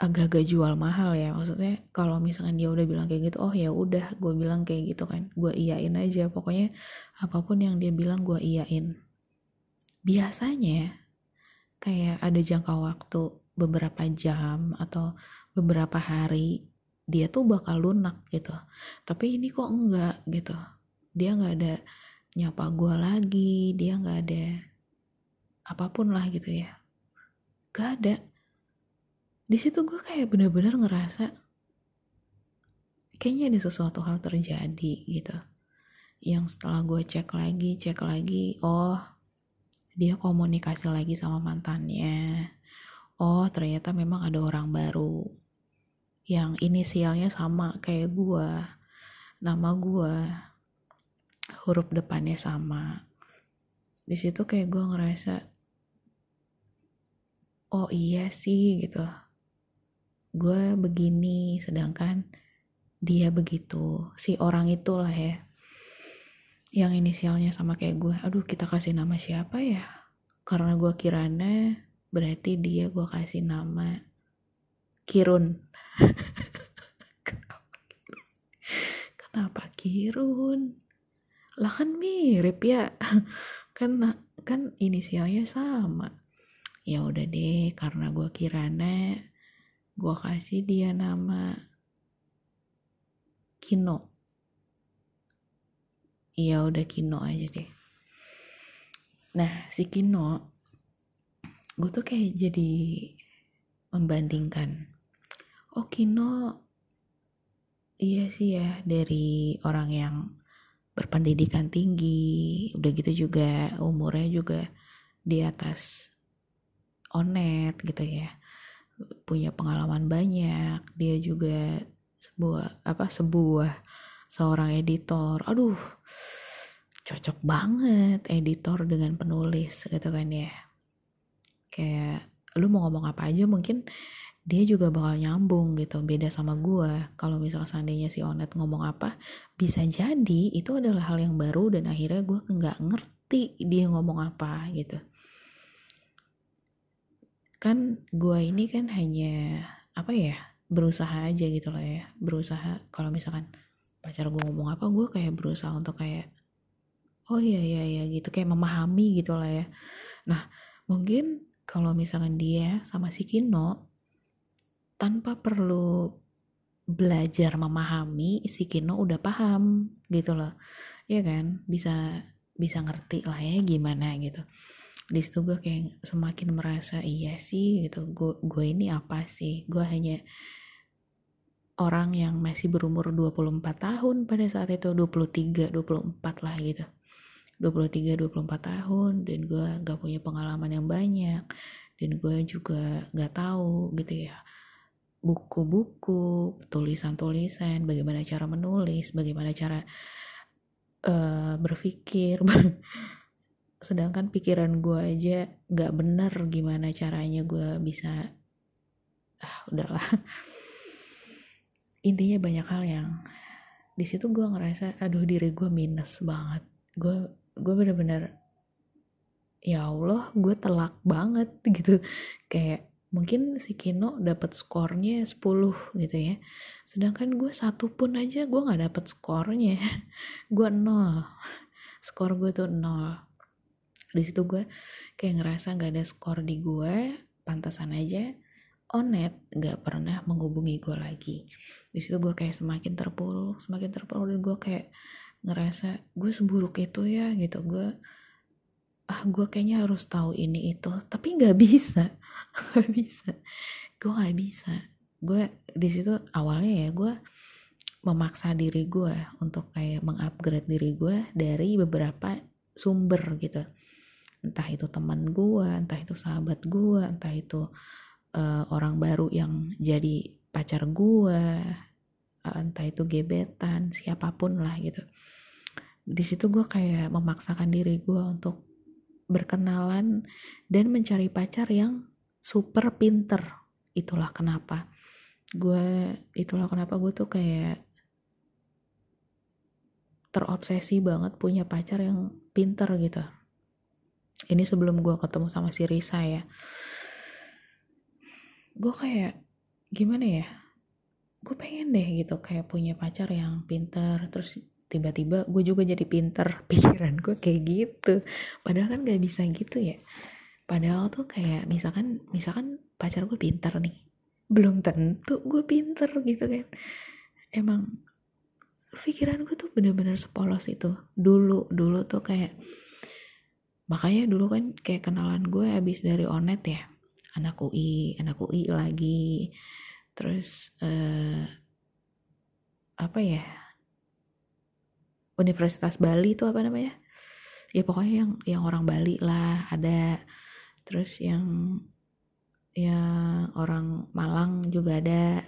agak-agak jual mahal ya maksudnya kalau misalkan dia udah bilang kayak gitu oh ya udah gue bilang kayak gitu kan gue iyain aja. Pokoknya apa pun yang dia bilang gue iyain. Biasanya kayak ada jangka waktu beberapa jam atau beberapa hari dia tuh bakal lunak gitu. Tapi ini kok enggak gitu. Dia nggak ada nyapa gue lagi dia nggak ada apa pun lah gitu ya. Gak ada. Di situ gue kayak bener-bener ngerasa kayaknya ada sesuatu hal terjadi gitu. Yang setelah gue cek lagi cek lagi oh dia komunikasi lagi sama mantannya. Oh ternyata memang ada orang baru yang inisialnya sama kayak gua nama gua huruf depannya sama. Di situ kayak gua ngerasa oh iya sih gitu. Gue begini sedangkan dia begitu. Si orang itulah ya yang inisialnya sama kayak gue aduh kita kasih nama siapa ya? Karena gue Kirana berarti dia gue kasih nama Kirun? Kenapa Kirun lah kan mirip ya. Kan kan inisialnya sama. Ya udah deh karena gue Kirana gue kasih dia nama Kino. Iya udah Kino aja deh. Nah si Kino gue tuh kayak jadi membandingkan. Oh Kino iya sih ya dari orang yang berpendidikan tinggi udah gitu juga umurnya juga di atas onet gitu ya. Punya pengalaman banyak dia juga sebuah apa sebuah seorang editor. Aduh cocok banget editor dengan penulis gitu kan ya. Kayak lu mau ngomong apa aja mungkin dia juga bakal nyambung gitu beda sama gue kalau misal seandainya si Onet ngomong apa bisa jadi itu adalah hal yang baru dan akhirnya gue nggak ngerti dia ngomong apa gitu. Kan gue ini kan hanya apa ya berusaha aja gitu lah ya. Berusaha kalau misalkan pacar gue ngomong apa gue kayak berusaha untuk kayak oh iya iya iya gitu. Kayak memahami gitu lah ya. Nah mungkin kalau misalkan dia sama si Kino tanpa perlu belajar memahami si Kino udah paham gitu loh. Ya kan? Bisa bisa ngerti lah ya gimana gitu. Di situ gue kayak semakin merasa iya sih gitu. Gue gue ini apa sih? Gue hanya orang yang masih berumur 24 tahun pada saat itu 23 24 lah gitu. 23 24 tahun dan gue gak punya pengalaman yang banyak dan gue juga gak tahu gitu ya buku-buku tulisan-tulisan bagaimana cara menulis bagaimana cara uh, berpikir. Sedangkan pikiran gue aja gak bener gimana caranya gue bisa ah udahlah. Intinya banyak hal yang di situ gue ngerasa aduh diri gue minus banget. Gue gue bener-bener ya Allah gue telak banget gitu. Kayak mungkin si Kino dapat skornya 10 gitu ya. Sedangkan gue satu pun aja gue nggak dapet skornya. Gue nol. Skor gue tuh nol. Di situ gue kayak ngerasa nggak ada skor di gue pantasan aja Onet nggak pernah menghubungi gue lagi. Di situ gue kayak semakin terpuruk semakin terpuruk dan gue kayak ngerasa gue seburuk itu ya gitu. Gue ah gue kayaknya harus tahu ini itu tapi nggak bisa. Nggak bisa. Gue nggak bisa. Gue di situ awalnya ya gue memaksa diri gue untuk kayak mengupgrade diri gue dari beberapa sumber gitu. Entah itu teman gue entah itu sahabat gue entah itu uh, orang baru yang jadi pacar gue uh, entah itu gebetan siapa pun lah gitu. Di situ gue kayak memaksakan diri gue untuk berkenalan dan mencari pacar yang super pinter. Itulah kenapa gue itulah kenapa gue tuh kayak terobsesi banget punya pacar yang pinter gitu. Ini sebelum gue ketemu sama si Risa ya. Gue kayak gimana ya? Gue pengen deh gitu kayak punya pacar yang pinter terus tiba-tiba gue juga jadi pinter pikiran gue kayak gitu. Padahal kan gak bisa gitu ya. Padahal tuh kayak misalkan misalkan pacar gue pinter nih. Belum tentu gue pinter gitu kan. Emang pikiran gue tuh bener-bener sepolos itu. Dulu dulu tuh kayak makanya dulu kan kayak kenalan gue habis dari onet ya. Anak UI anak UI lagi. Terus uh, apa ya Universitas Bali itu apa namanya? Ya pokoknya yang yang orang Bali lah ada. Terus yang yang orang Malang juga ada.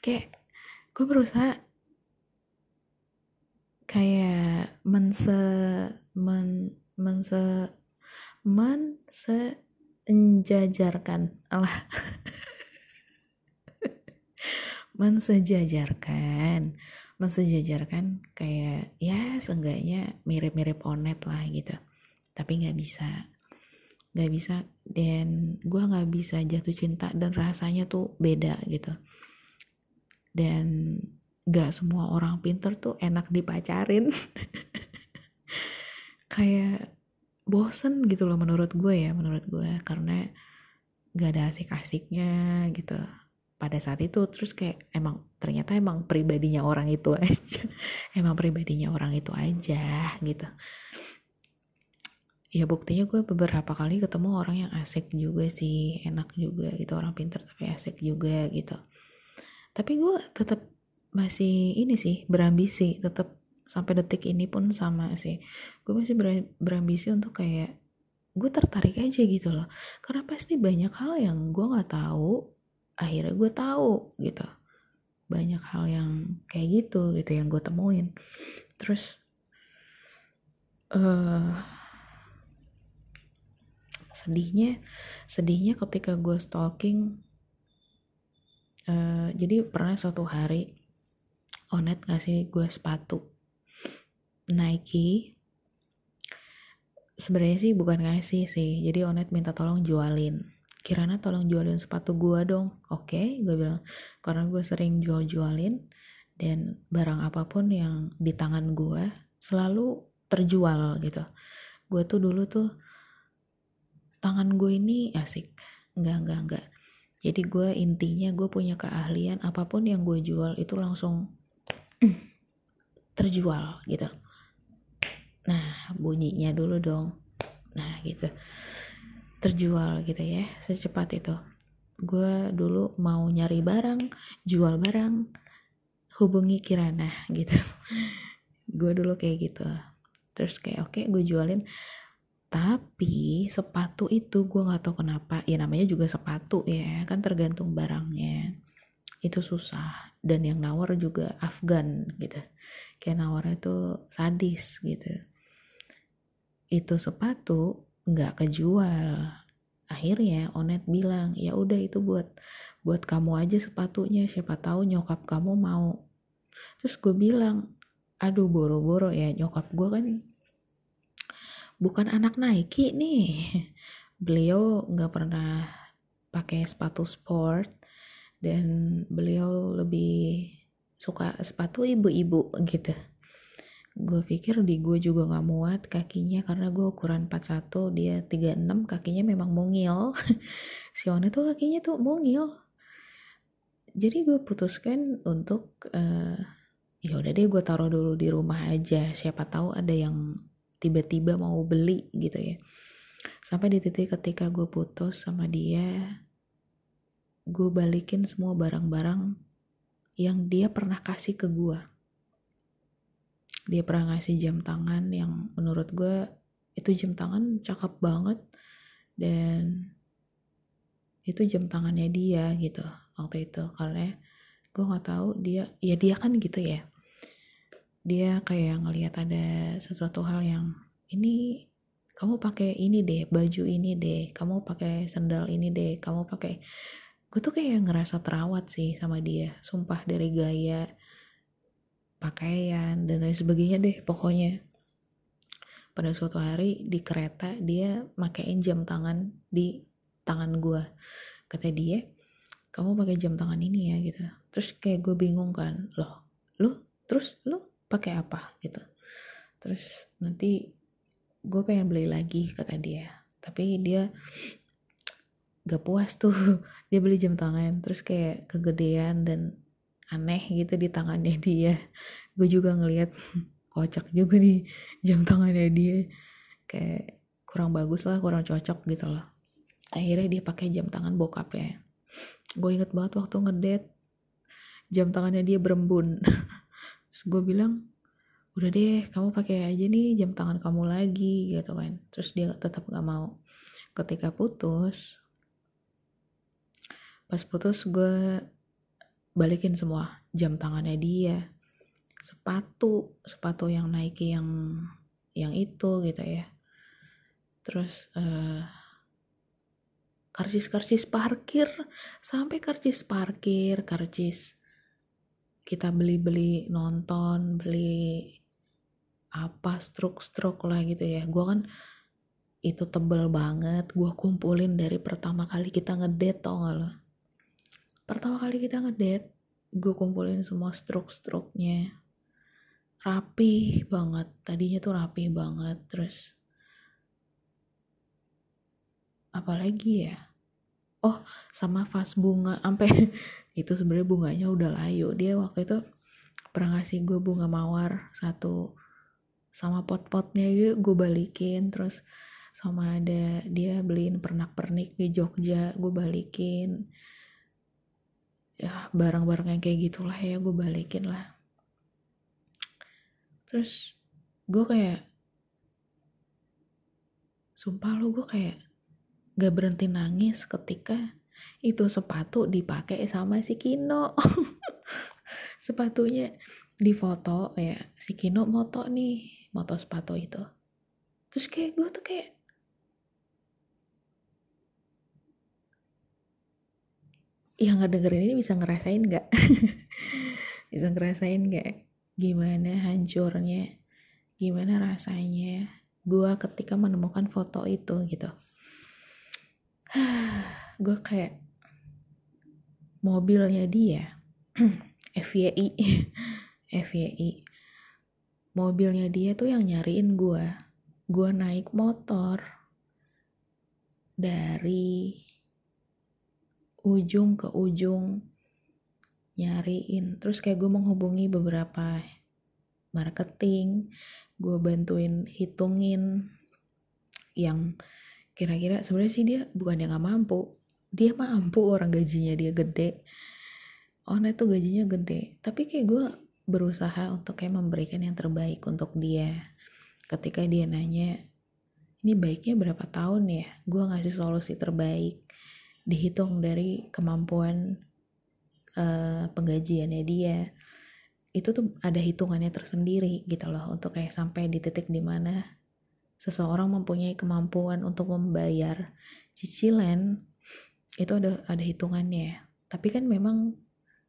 Kayak gue berusaha kayak mense men mense mensejajarkan Allah mensejajarkan mensejajarkan kayak ya seenggaknya mirip-mirip onet lah gitu. Tapi nggak bisa. Nggak bisa. Dan gue nggak bisa jatuh cinta dan rasanya tuh beda gitu. Dan nggak semua orang pinter tuh enak dipacarin. Kayak bosen gitu loh menurut gue ya menurut gue karena nggak ada asik-asiknya gitu pada saat itu terus kayak emang ternyata emang pribadinya orang itu aja. Emang pribadinya orang itu aja gitu. Ya buktinya gue beberapa kali ketemu orang yang asik juga sih enak juga gitu orang pinter tapi asik juga gitu. Tapi gue tetap masih ini sih berambisi tetap sampai detik ini pun sama sih. Gue masih berambisi untuk kayak gue tertarik aja gitu loh. Karena pasti banyak hal yang gue nggak tahu akhirnya gue tahu gitu. Banyak hal yang kayak gitu gitu yang gue temuin. Terus uh, sedihnya sedihnya ketika gue stalking uh, jadi pernah suatu hari Onet ngasih gue sepatu Nike. Sebenarnya sih bukan ngasih sih jadi Onet minta tolong jualin Kirana tolong jualin sepatu gua dong. Oke okay, gue bilang karena gue sering jual-jualin dan barang apa pun yang di tangan gue selalu terjual gitu. Gue tuh dulu tuh tangan gue ini asik. Enggak enggak enggak jadi gue intinya gue punya keahlian apa pun yang gue jual itu langsung terjual gitu. Nah bunyinya dulu dong. Nah gitu terjual gitu ya secepat itu. Gue dulu mau nyari barang jual barang hubungi Kirana gitu. Gue dulu kayak gitu. Terus kayak oke okay, gue jualin. Tapi sepatu itu gue nggak tahu kenapa ya namanya juga sepatu ya kan tergantung barangnya. Itu susah. Dan yang nawar juga Afgan gitu. Kayak nawarnya itu sadis gitu. Itu sepatu nggak kejual. Akhirnya Onet bilang ya udah itu buat buat kamu aja sepatunya siapa tahu nyokap kamu mau. Terus gue bilang aduh boro-boro ya nyokap gue kan bukan anak Nike nih. Beliau nggak pernah pakai sepatu sport dan beliau lebih suka sepatu ibu-ibu gitu gue pikir di gue juga gak muat kakinya karena gue ukuran 41 dia 36 kakinya memang mungil. Si One tuh kakinya tuh mungil. Jadi gue putuskan untuk uh, ya udah deh gue taruh dulu di rumah aja. Siapa tahu ada yang tiba-tiba mau beli gitu ya. Sampai di titik ketika gue putus sama dia gue balikin semua barang-barang yang dia pernah kasih ke gue dia pernah ngasih jam tangan yang menurut gue itu jam tangan cakep banget dan itu jam tangannya dia gitu waktu itu. Karena gue nggak tahu dia ya dia kan gitu ya. Dia kayak ngelihat ada sesuatu hal yang ini kamu pakai ini deh baju ini deh kamu pakai sandal ini deh kamu pakai gue tuh kayak ngerasa terawat sih sama dia. Sumpah dari gaya pakaian dan lain sebagainya deh pokoknya. Pada suatu hari di kereta dia makein jam tangan di tangan gue kata dia kamu pakai jam tangan ini ya gitu. Terus kayak gue bingung kan loh lu terus lu pakai apa? Gitu. Terus nanti gue pengen beli lagi kata dia. Tapi dia gak puas tuh dia beli jam tangan. Terus kayak kegedean dan aneh gitu di tangannya dia. Gue juga ngeliat kocak juga nih jam tangannya dia. Kayak kurang bagus lah kurang cocok gitu loh. Akhirnya dia pakai jam tangan bokap ya gue inget banget waktu ngedet jam tangannya dia berembun. Terus gue bilang udah deh kamu pakai aja nih jam tangan kamu lagi gitu kan. Terus dia tetap gak mau. Ketika putus pas putus gue balikin semua jam tangannya dia. Sepatu sepatu yang Nike yang yang itu gitu ya. Terus uh, karcis-karcis parkir. Sampai karcis parkir karcis kita beli-beli nonton beli apa stroke-stroke lah gitu ya. Gue kan itu tebel banget. Gue kumpulin dari pertama kali kita ngedate tau gak lo pertama kali kita ngedate gue kumpulin semua stroke-stroke-nya. Rapi banget tadinya tuh rapi banget terus apalagi ya? Oh sama vas bunga sampai itu sebenarnya bunganya udah layu. Dia waktu itu pernah ngasih gue bunga mawar satu sama pot-potnya gitu gue balikin. Terus sama ada dia beliin pernak-pernik di Jogja gue balikin ya barang-barang yang kayak gitulah ya gue balikin lah. Terus gue kayak sumpah lo gue kayak gak berhenti nangis ketika itu sepatu dipakai sama si Kino. Sepatunya di foto ya si Kino moto nih moto sepatu itu. Terus kayak gue tuh kayak yang ngedengerin ini bisa ngerasain gak bisa ngerasain gak gimana hancurnya gimana rasanya gue ketika menemukan foto itu gitu. Gue kayak mobilnya dia FYI FYI mobilnya dia tuh yang nyariin gue gue naik motor dari ujung ke ujung nyariin. Terus kayak gue menghubungi beberapa marketing gue bantuin hitungin yang kira-kira sebenarnya sih dia bukan yang nggak mampu. Dia mampu orang gajinya dia gede. Oh nah itu gajinya gede. Tapi kayak gue berusaha untuk kayak memberikan yang terbaik untuk dia. Ketika dia nanya ini baiknya berapa tahun ya? Gue ngasih solusi terbaik dihitung dari kemampuan uh, penggajiannya dia. Itu tuh ada hitungannya tersendiri gitu loh untuk kayak sampai di titik di mana seseorang mempunyai kemampuan untuk membayar cicilan itu ada ada hitungannya. Tapi kan memang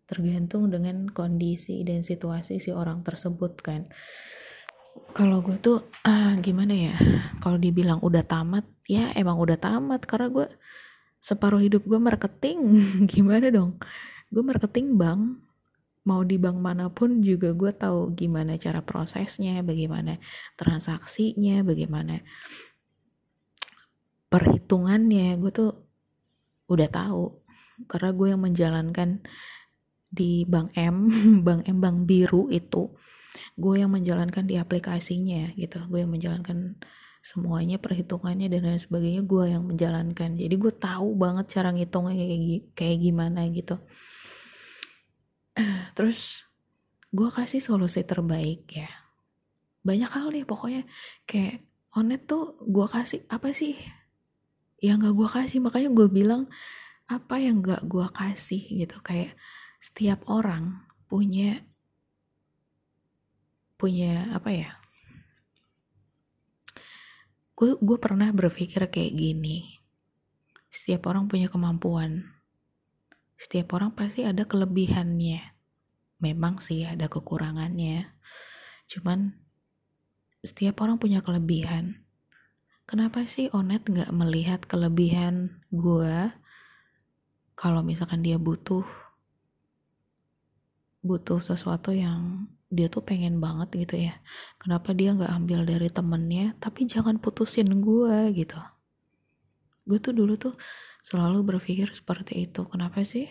tergantung dengan kondisi dan situasi si orang tersebut kan. Kalau gue tuh uh, gimana ya kalau dibilang udah tamat ya emang udah tamat karena gue separuh hidup gue marketing gimana dong? Gue marketing bank. Mau di bank mana pun juga gue tahu gimana cara prosesnya bagaimana transaksinya bagaimana perhitungannya. Gue tuh udah tahu karena gue yang menjalankan di Bank M, Bank M Bank Biru itu. Gue yang menjalankan di aplikasinya gitu gue yang menjalankan semuanya perhitungannya dan lain sebagainya gue yang menjalankan. Jadi gue tahu banget cara ngitungnya kayak kayak gimana gitu. Terus gue kasih solusi terbaik ya. Banyak hal nih pokoknya kayak onet tuh gue kasih apa sih yang gak gue kasih? Makanya gue bilang apa yang gak gue kasih gitu. Kayak setiap orang punya punya apa ya gue pernah berpikir kayak gini. Setiap orang punya kemampuan. Setiap orang pasti ada kelebihannya. Memang sih ada kekurangannya. Cuman setiap orang punya kelebihan. Kenapa sih Onet nggak melihat kelebihan gue kalau misalkan dia butuh butuh sesuatu yang dia tuh pengen banget gitu ya. Kenapa dia nggak ambil dari temennya tapi jangan putusin gue gitu. Gue tuh dulu tuh selalu berpikir seperti itu. Kenapa sih?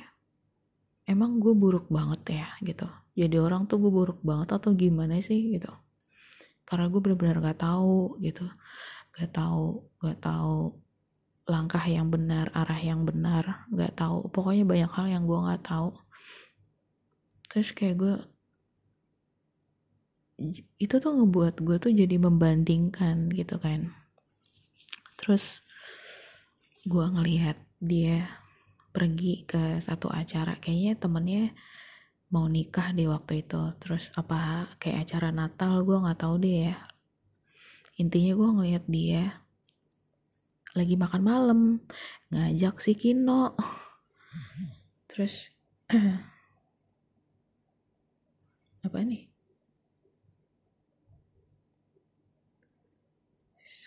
Emang gue buruk banget ya gitu. Jadi orang tuh gue buruk banget atau gimana sih gitu. Karena gue benar-benar gak tahu gitu. Gak tahu gak tahu langkah yang benar arah yang benar. Gak tahu. Pokoknya banyak hal yang gue gak tahu. Terus kayak gue itu tuh ngebuat gue tuh jadi membandingkan gitu kan. Terus gue ngelihat dia pergi ke satu acara kayaknya temennya mau nikah di waktu itu. Terus apa kayak acara Natal gue nggak tahu deh ya. Intinya gue ngelihat dia lagi makan malam ngajak si Kino. Terus apa nih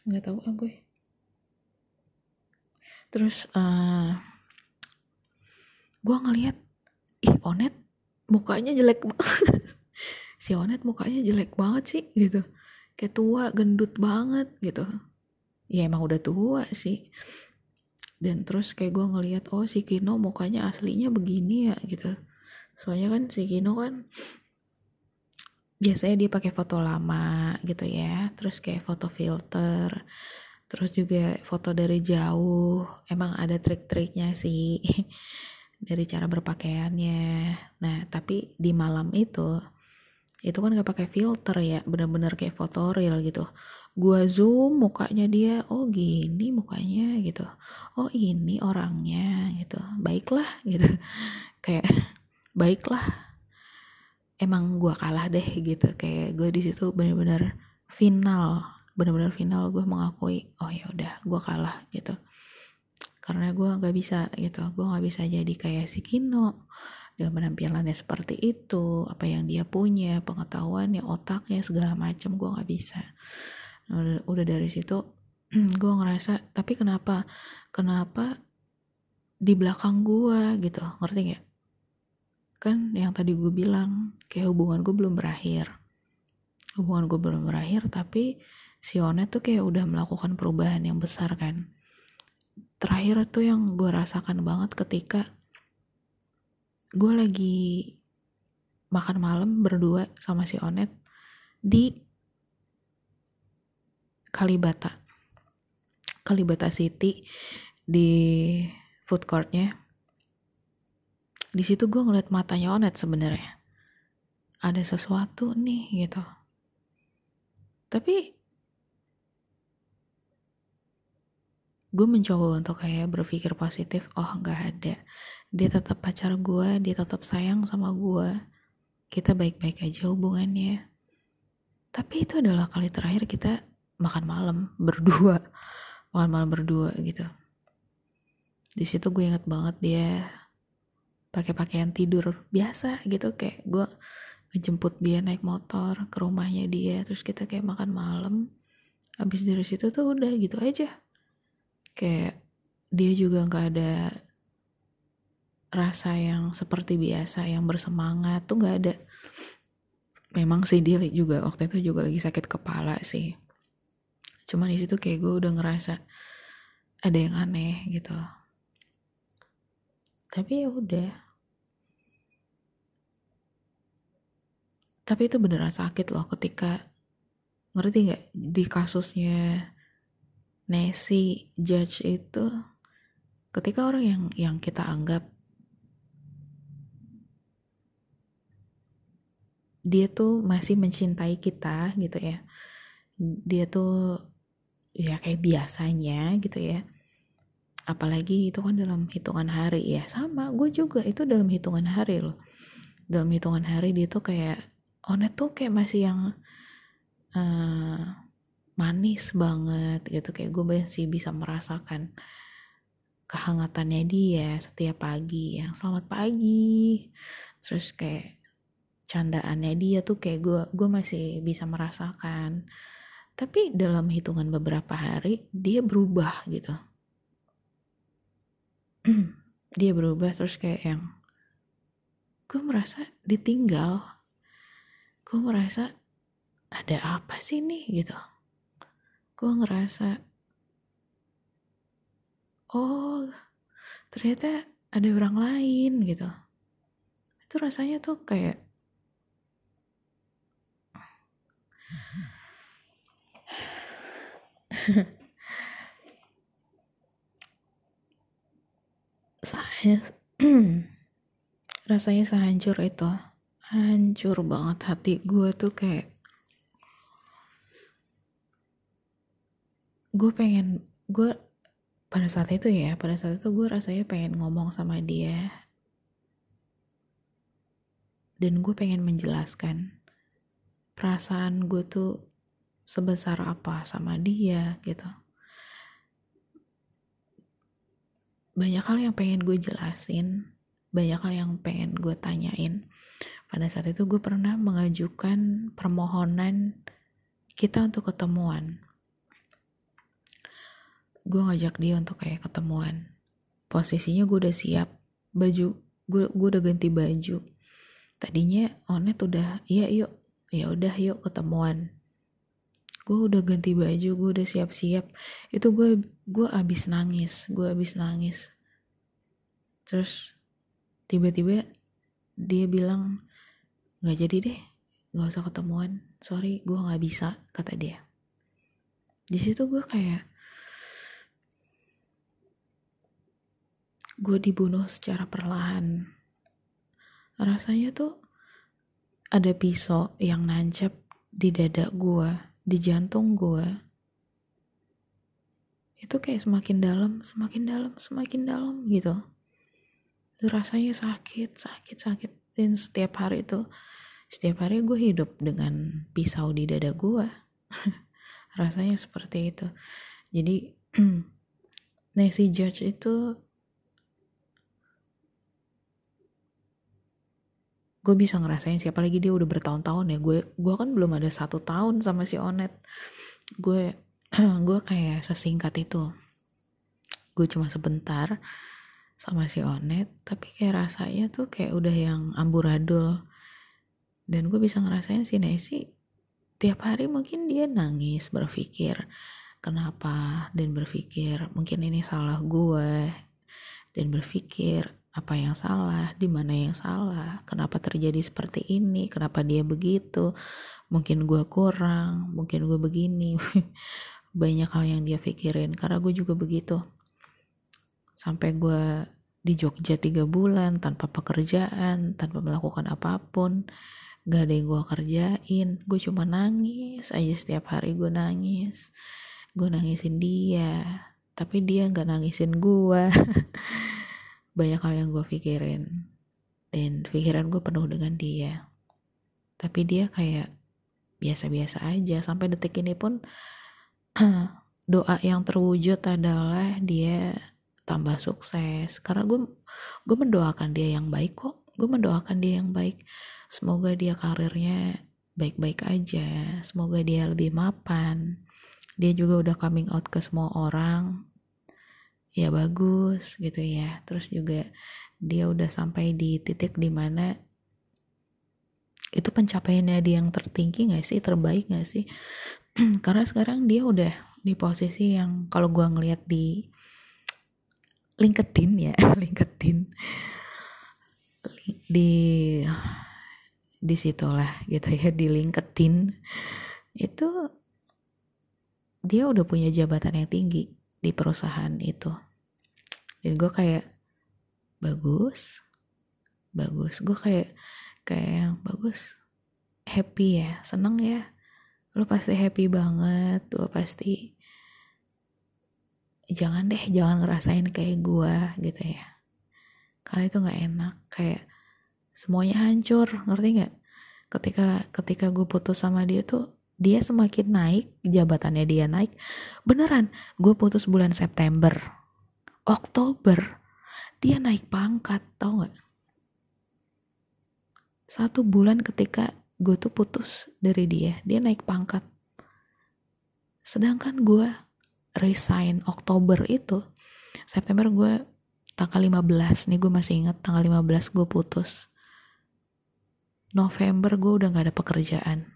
nggak tahu ah gue terus uh, gue ngeliat ih Onet mukanya jelek banget si Onet mukanya jelek banget sih gitu. Kayak tua gendut banget gitu. Ya emang udah tua sih. Dan terus kayak gue ngeliat oh si Kino mukanya aslinya begini ya gitu. Soalnya kan si Kino kan biasanya dia pakai foto lama gitu ya terus kayak foto filter terus juga foto dari jauh. Emang ada trik-triknya sih dari cara berpakaiannya. Nah tapi di malam itu itu kan gak pakai filter ya bener-bener kayak foto real gitu. Gua zoom mukanya dia oh gini mukanya gitu. Oh ini orangnya gitu. Baiklah gitu. Kayak baiklah emang gue kalah deh gitu. Kayak gue di situ bener-bener final bener-bener final gue mengakui oh ya udah gue kalah gitu. Karena gue nggak bisa gitu. Gue nggak bisa jadi kayak si Kino dengan penampilannya seperti itu apa yang dia punya pengetahuannya otaknya segala macam gue nggak bisa. Udah dari situ gue ngerasa tapi kenapa kenapa di belakang gue gitu. Ngerti nggak kan yang tadi gue bilang kayak hubungan gue belum berakhir. Hubungan gue belum berakhir tapi si Onet tuh kayak udah melakukan perubahan yang besar kan. Terakhir tuh yang gue rasakan banget ketika gue lagi makan malam berdua sama si Onet di Kalibata. Kalibata City di food courtnya di situ gue ngeliat matanya Onet sebenarnya. Ada sesuatu nih gitu. Tapi gue mencoba untuk kayak berpikir positif oh nggak ada. Dia tetap pacar gue dia tetap sayang sama gue kita baik-baik aja hubungannya. Tapi itu adalah kali terakhir kita makan malam berdua. Makan malam berdua gitu. Di situ gue inget banget dia pakai pakaian tidur biasa gitu kayak gue ngejemput dia naik motor ke rumahnya dia terus kita kayak makan malam habis dari situ tuh udah gitu aja. Kayak dia juga nggak ada rasa yang seperti biasa yang bersemangat tuh nggak ada. Memang sih dia juga waktu itu juga lagi sakit kepala sih. Cuman di situ kayak gue udah ngerasa ada yang aneh gitu tapi ya udah. Tapi itu beneran sakit loh ketika ngerti nggak? Di kasusnya Nessie Judge itu ketika orang yang yang kita anggap dia tuh masih mencintai kita gitu ya. Dia tuh ya kayak biasanya gitu ya apalagi itu kan dalam hitungan hari. Ya sama. Gue juga itu dalam hitungan hari loh. Dalam hitungan hari dia tuh kayak Onet tuh kayak masih yang uh, manis banget gitu. Kayak gue masih bisa merasakan kehangatannya dia setiap pagi. Yang selamat pagi. Terus kayak candaannya dia tuh kayak gue gue masih bisa merasakan. Tapi dalam hitungan beberapa hari dia berubah gitu dia berubah terus kayak yang gue merasa ditinggal. Gue merasa ada apa sih nih? Gitu. Gue ngerasa oh ternyata ada orang lain. Gitu. Itu rasanya tuh kayak rasanya rasanya sehancur itu. Hancur banget hati gue tuh kayak gue pengen gue pada saat itu ya pada saat itu gue rasanya pengen ngomong sama dia. Dan gue pengen menjelaskan perasaan gue tuh sebesar apa sama dia gitu. Banyak hal yang pengen gue jelasin banyak hal yang pengen gue tanyain. Pada saat itu gue pernah mengajukan permohonan kita untuk ketemuan. Gue ngajak dia untuk kayak ketemuan. Posisinya gue udah siap baju gue gue udah ganti baju. Tadinya onet udah iya yuk. Ya udah yuk ketemuan gue udah ganti baju gue udah siap-siap. Itu gue gue abis nangis gue abis nangis. Terus tiba-tiba dia bilang nggak jadi deh nggak usah ketemuan. Sorry gue nggak bisa kata dia. Di situ gue kayak gue dibunuh secara perlahan. Rasanya tuh ada pisau yang nancap di dada gue, di jantung gue. Itu kayak semakin dalam, semakin dalam, semakin dalam gitu. Rasanya sakit, sakit, sakit. Dan setiap hari itu, setiap hari gue hidup dengan pisau di dada gue. Rasanya seperti itu. Jadi, Nancy George itu gue bisa ngerasain siapa lagi dia udah bertahun-tahun ya. Gue gue kan belum ada satu tahun sama si Onet. Gue gue kayak sesingkat itu. Gue cuma sebentar sama si Onet tapi kayak rasanya tuh kayak udah yang amburadul. Dan gue bisa ngerasain si Nesi tiap hari mungkin dia nangis berpikir kenapa? Dan berpikir mungkin ini salah gue. Dan berpikir apa yang salah, di mana yang salah, kenapa terjadi seperti ini, kenapa dia begitu, mungkin gue kurang, mungkin gue begini, banyak hal yang dia pikirin, karena gue juga begitu, sampai gue di Jogja tiga bulan tanpa pekerjaan, tanpa melakukan apa pun, gak ada yang gue kerjain, gue cuma nangis aja setiap hari gue nangis, gue nangisin dia, tapi dia gak nangisin gue. banyak hal yang gue pikirin. Dan pikiran gue penuh dengan dia. Tapi dia kayak biasa-biasa aja. Sampai detik ini pun doa yang terwujud adalah dia tambah sukses. Karena gue gue mendoakan dia yang baik kok. Gue mendoakan dia yang baik. Semoga dia karirnya baik-baik aja. Semoga dia lebih mapan. Dia juga udah coming out ke semua orang ya bagus gitu ya. Terus juga dia udah sampai di titik di mana itu pencapaiannya dia yang tertinggi gak sih? Terbaik gak sih? Karena sekarang dia udah di posisi yang kalau gua ngeliat di LinkedIn ya LinkedIn. Di di situlah gitu ya di LinkedIn. Itu dia udah punya jabatan yang tinggi di perusahaan itu. Dan gue kayak bagus bagus. Gue kayak kayak yang bagus happy ya seneng ya. Lo pasti happy banget lo pasti jangan deh jangan ngerasain kayak gue gitu ya. Kali itu nggak enak kayak semuanya hancur ngerti nggak? Ketika ketika gue putus sama dia tuh dia semakin naik jabatannya dia naik. Beneran gue putus bulan September. Oktober. Dia naik pangkat tau gak satu bulan ketika gue tuh putus dari dia dia naik pangkat. Sedangkan gue resign Oktober itu September gue tanggal 15 nih gue masih inget tanggal 15 gue putus. November gue udah gak ada pekerjaan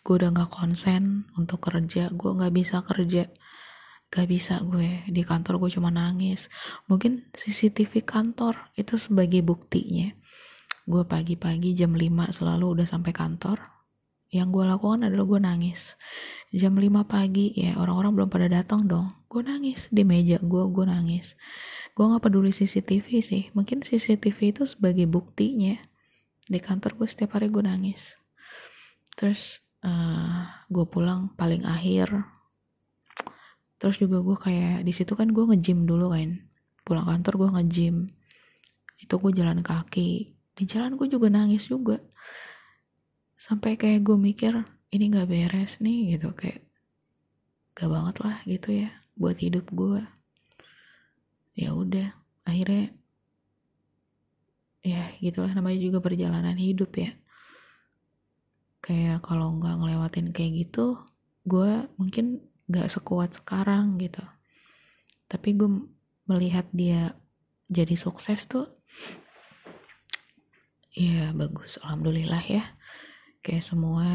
gue udah gak konsen untuk kerja gue gak bisa kerja. Gak bisa gue. Di kantor gue cuma nangis. Mungkin CCTV kantor itu sebagai buktinya. Gue pagi-pagi jam 5 selalu udah sampai kantor. Yang gue lakukan adalah gue nangis. Jam 5 pagi ya orang-orang belum pada datang dong. Gue nangis di meja gue gue nangis. Gue gak peduli CCTV sih. Mungkin CCTV itu sebagai buktinya. Di kantor gue setiap hari gue nangis. Terus uh, gue pulang paling akhir. Terus juga gue kayak di situ kan gue ngejim dulu kan. Pulang kantor gue ngejim itu gue jalan kaki. Di jalan gue juga nangis juga. Sampai kayak gue mikir ini nggak beres nih gitu. Kayak gak banget lah gitu ya buat hidup gue ya udah akhirnya ya gitulah namanya juga perjalanan hidup ya kayak kalau nggak ngelewatin kayak gitu gue mungkin gak sekuat sekarang gitu. Tapi gue melihat dia jadi sukses tuh ya bagus alhamdulillah ya. Kayak semua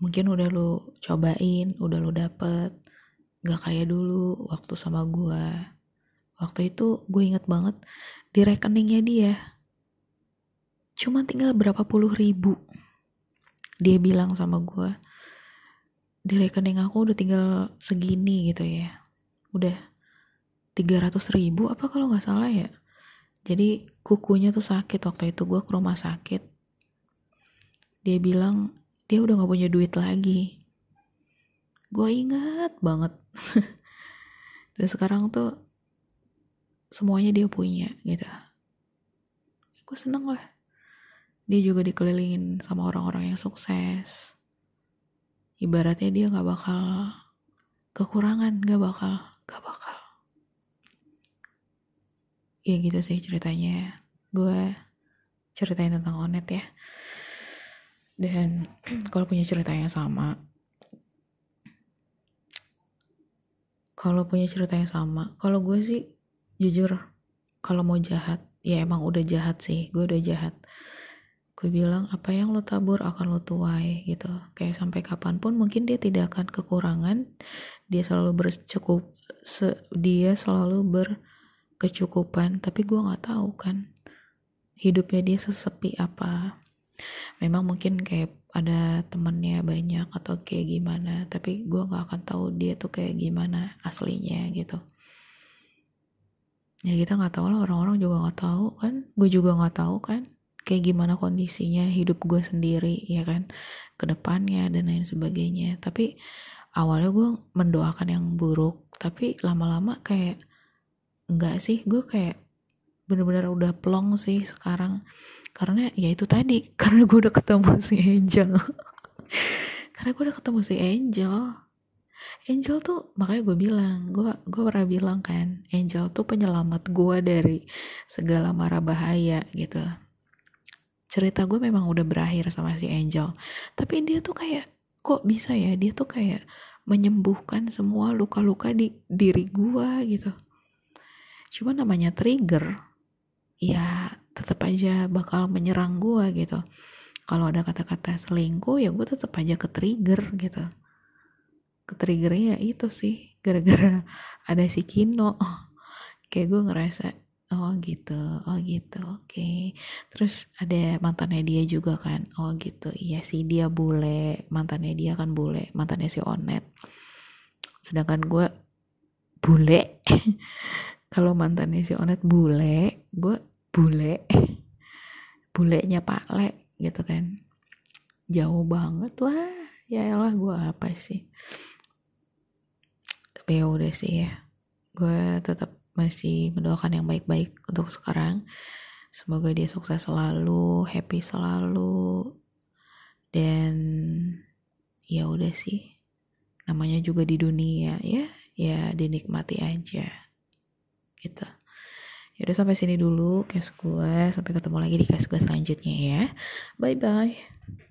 mungkin udah lu cobain udah lu dapet gak kayak dulu waktu sama gue waktu itu gue inget banget di rekeningnya dia cuma tinggal berapa puluh ribu dia bilang sama gue di rekening aku udah tinggal segini gitu ya. Udah 300 ribu apa kalau nggak salah ya? Jadi kukunya tuh sakit waktu itu gue ke rumah sakit. Dia bilang dia udah nggak punya duit lagi. Gue ingat banget. Dan sekarang tuh semuanya dia punya gitu. Gue seneng lah dia juga dikelilingin sama orang-orang yang sukses. Ibaratnya dia nggak bakal kekurangan nggak bakal nggak bakal. Ya gitu sih ceritanya. Gue ceritain tentang Onet ya. Dan kalau punya cerita yang sama kalau punya cerita yang sama kalau gue sih jujur kalau mau jahat ya emang udah jahat sih. Gue udah jahat gue bilang apa yang lo tabur akan lo tuai gitu. Kayak sampai kapan pun mungkin dia tidak akan kekurangan. Dia selalu bercukup se, dia selalu berkecukupan. Tapi gue nggak tahu kan hidupnya dia sesepi apa. Memang mungkin kayak ada temennya banyak atau kayak gimana tapi gue nggak akan tahu dia tuh kayak gimana aslinya gitu. Ya kita nggak tahu lah orang-orang juga nggak tahu kan gue juga nggak tahu kan kayak gimana kondisinya hidup gue sendiri ya kan ke depannya dan lain sebagainya. Tapi awalnya gue mendoakan yang buruk tapi lama-lama kayak enggak sih. Gue kayak bener-bener udah plong sih sekarang. Karena ya itu tadi karena gue udah ketemu si Angel. Karena gue udah ketemu si Angel. Angel tuh makanya gue bilang gue gue pernah bilang kan Angel tuh penyelamat gue dari segala mara bahaya gitu cerita gue memang udah berakhir sama si Angel. Tapi dia tuh kayak kok bisa ya? Dia tuh kayak menyembuhkan semua luka-luka di diri gue gitu. Cuma namanya trigger ya tetap aja bakal menyerang gue gitu. Kalau ada kata-kata selingkuh ya gue tetap aja ke trigger gitu. Ke triggernya ya itu sih gara-gara ada si Kino. Kayak gue ngerasa oh gitu. Oh gitu. Oke. Okay. terus ada mantannya dia juga kan? Oh gitu. Iya sih dia bule. Mantannya dia kan bule. Mantannya si Onet. Sedangkan gue bule. Kalau mantannya si Onet bule gue bule. Bulenya Pak Le gitu kan. Jauh banget lah. Ya elah gue apa sih? Tapi ya udah sih ya. Gue tetap masih mendoakan yang baik-baik untuk sekarang. Semoga dia sukses selalu happy selalu dan ya udah sih. Namanya juga di dunia ya ya dinikmati aja. Gitu. Ya udah sampai sini dulu case gue. Sampai ketemu lagi di case gue selanjutnya ya. Bye bye